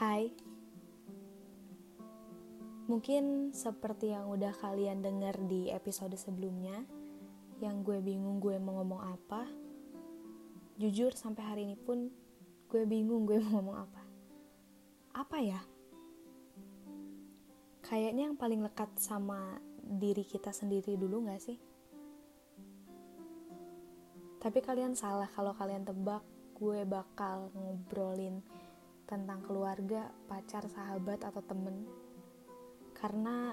Hai Mungkin seperti yang udah kalian dengar di episode sebelumnya Yang gue bingung gue mau ngomong apa Jujur sampai hari ini pun gue bingung gue mau ngomong apa Apa ya? Kayaknya yang paling lekat sama diri kita sendiri dulu gak sih? Tapi kalian salah kalau kalian tebak gue bakal ngobrolin tentang keluarga, pacar, sahabat, atau temen. Karena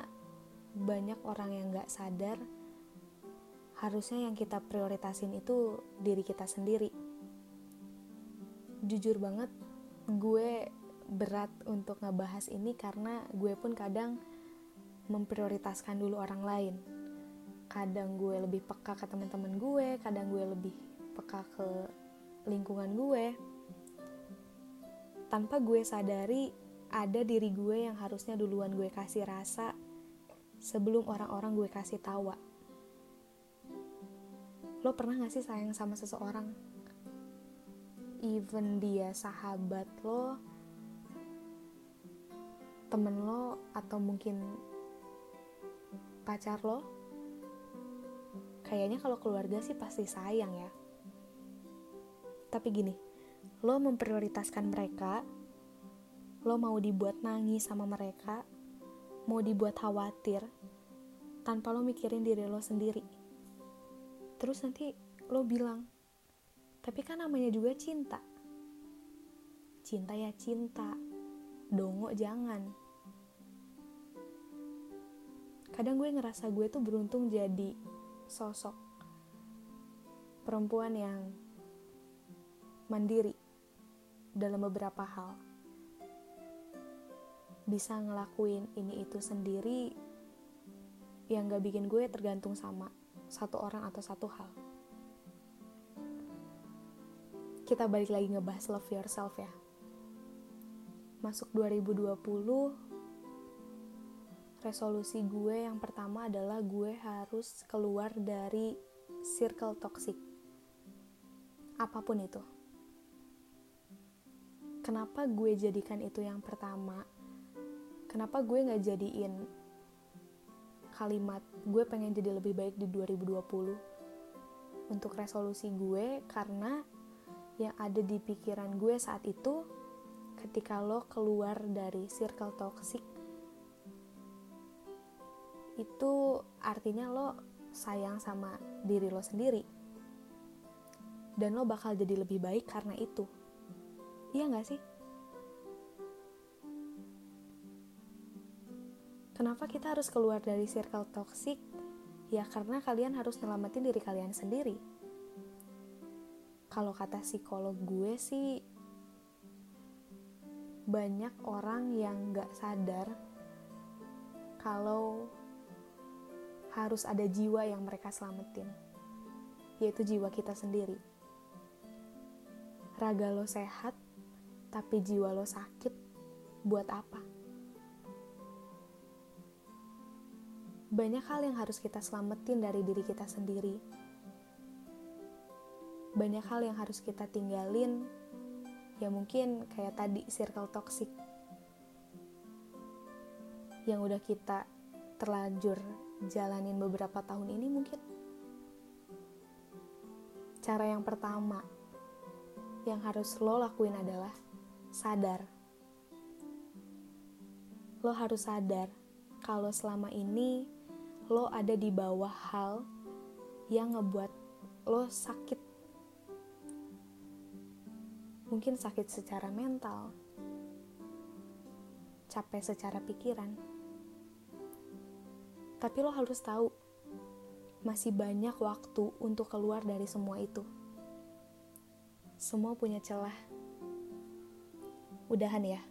banyak orang yang gak sadar, harusnya yang kita prioritasin itu diri kita sendiri. Jujur banget, gue berat untuk ngebahas ini karena gue pun kadang memprioritaskan dulu orang lain. Kadang gue lebih peka ke teman-teman gue, kadang gue lebih peka ke lingkungan gue tanpa gue sadari ada diri gue yang harusnya duluan gue kasih rasa sebelum orang-orang gue kasih tawa. Lo pernah gak sih sayang sama seseorang? Even dia sahabat lo, temen lo, atau mungkin pacar lo? Kayaknya kalau keluarga sih pasti sayang ya. Tapi gini, lo memprioritaskan mereka, lo mau dibuat nangis sama mereka, mau dibuat khawatir, tanpa lo mikirin diri lo sendiri. Terus nanti lo bilang, tapi kan namanya juga cinta. Cinta ya cinta, dongo jangan. Kadang gue ngerasa gue tuh beruntung jadi sosok perempuan yang mandiri dalam beberapa hal. Bisa ngelakuin ini itu sendiri yang gak bikin gue tergantung sama satu orang atau satu hal. Kita balik lagi ngebahas love yourself ya. Masuk 2020, resolusi gue yang pertama adalah gue harus keluar dari circle toxic. Apa pun itu. Kenapa gue jadikan itu yang pertama? Kenapa gue nggak jadiin kalimat gue pengen jadi lebih baik di 2020 untuk resolusi gue karena yang ada di pikiran gue saat itu ketika lo keluar dari circle toxic itu artinya lo sayang sama diri lo sendiri dan lo bakal jadi lebih baik karena itu Iya gak sih? Kenapa kita harus keluar dari circle toxic? Ya karena kalian harus nyelamatin diri kalian sendiri. Kalau kata psikolog gue sih, banyak orang yang gak sadar kalau harus ada jiwa yang mereka selamatin, yaitu jiwa kita sendiri. Raga lo sehat, tapi jiwa lo sakit, buat apa? Banyak hal yang harus kita selamatin dari diri kita sendiri. Banyak hal yang harus kita tinggalin, ya mungkin kayak tadi circle toxic yang udah kita terlanjur jalanin beberapa tahun ini mungkin. Cara yang pertama yang harus lo lakuin adalah sadar. Lo harus sadar kalau selama ini lo ada di bawah hal yang ngebuat lo sakit. Mungkin sakit secara mental, capek secara pikiran. Tapi lo harus tahu, masih banyak waktu untuk keluar dari semua itu. Semua punya celah udahan ya.